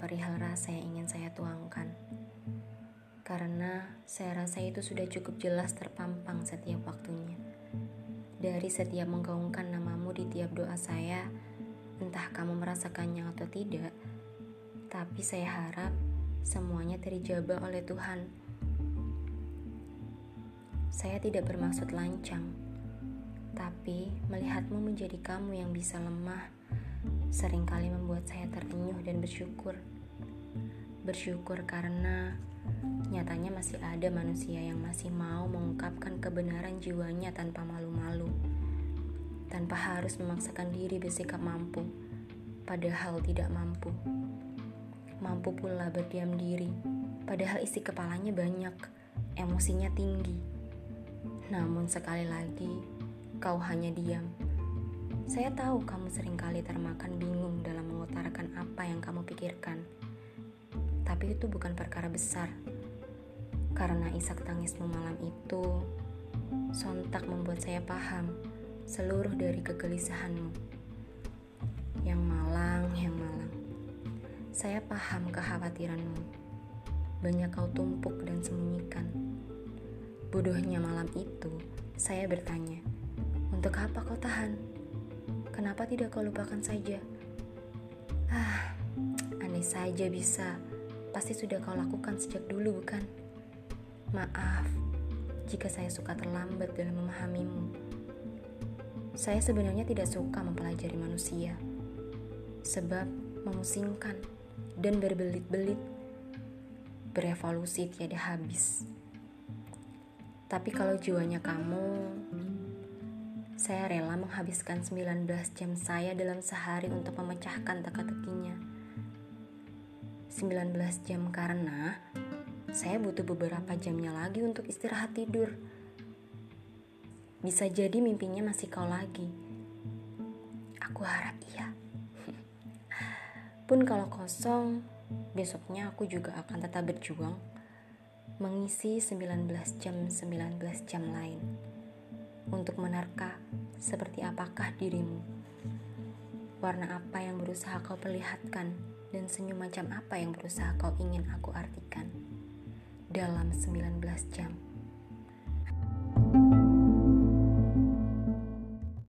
perihal rasa yang ingin saya tuangkan. Karena saya rasa itu sudah cukup jelas terpampang setiap waktunya. Dari setiap menggaungkan namamu di tiap doa saya, entah kamu merasakannya atau tidak, tapi saya harap semuanya terijabah oleh Tuhan. Saya tidak bermaksud lancang, tapi melihatmu menjadi kamu yang bisa lemah sering kali membuat saya terenyuh dan bersyukur. Bersyukur karena nyatanya masih ada manusia yang masih mau mengungkapkan kebenaran jiwanya tanpa malu-malu, tanpa harus memaksakan diri bersikap mampu, padahal tidak mampu. Mampu pula berdiam diri, padahal isi kepalanya banyak, emosinya tinggi. Namun sekali lagi, kau hanya diam saya tahu kamu sering kali termakan bingung dalam mengutarakan apa yang kamu pikirkan. Tapi itu bukan perkara besar. Karena isak tangismu malam itu sontak membuat saya paham seluruh dari kegelisahanmu. Yang malang, yang malang. Saya paham kekhawatiranmu. Banyak kau tumpuk dan sembunyikan. Bodohnya malam itu, saya bertanya, untuk apa kau tahan? Kenapa tidak kau lupakan saja? Ah, aneh saja bisa. Pasti sudah kau lakukan sejak dulu, bukan? Maaf jika saya suka terlambat dalam memahamimu. Saya sebenarnya tidak suka mempelajari manusia, sebab memusingkan dan berbelit-belit, berevolusi tiada habis. Tapi kalau jiwanya kamu saya rela menghabiskan 19 jam saya dalam sehari untuk memecahkan teka-tekinya. 19 jam karena saya butuh beberapa jamnya lagi untuk istirahat tidur. Bisa jadi mimpinya masih kau lagi. Aku harap iya. Pun kalau kosong, besoknya aku juga akan tetap berjuang mengisi 19 jam 19 jam lain untuk menerka seperti apakah dirimu. Warna apa yang berusaha kau perlihatkan dan senyum macam apa yang berusaha kau ingin aku artikan dalam 19 jam.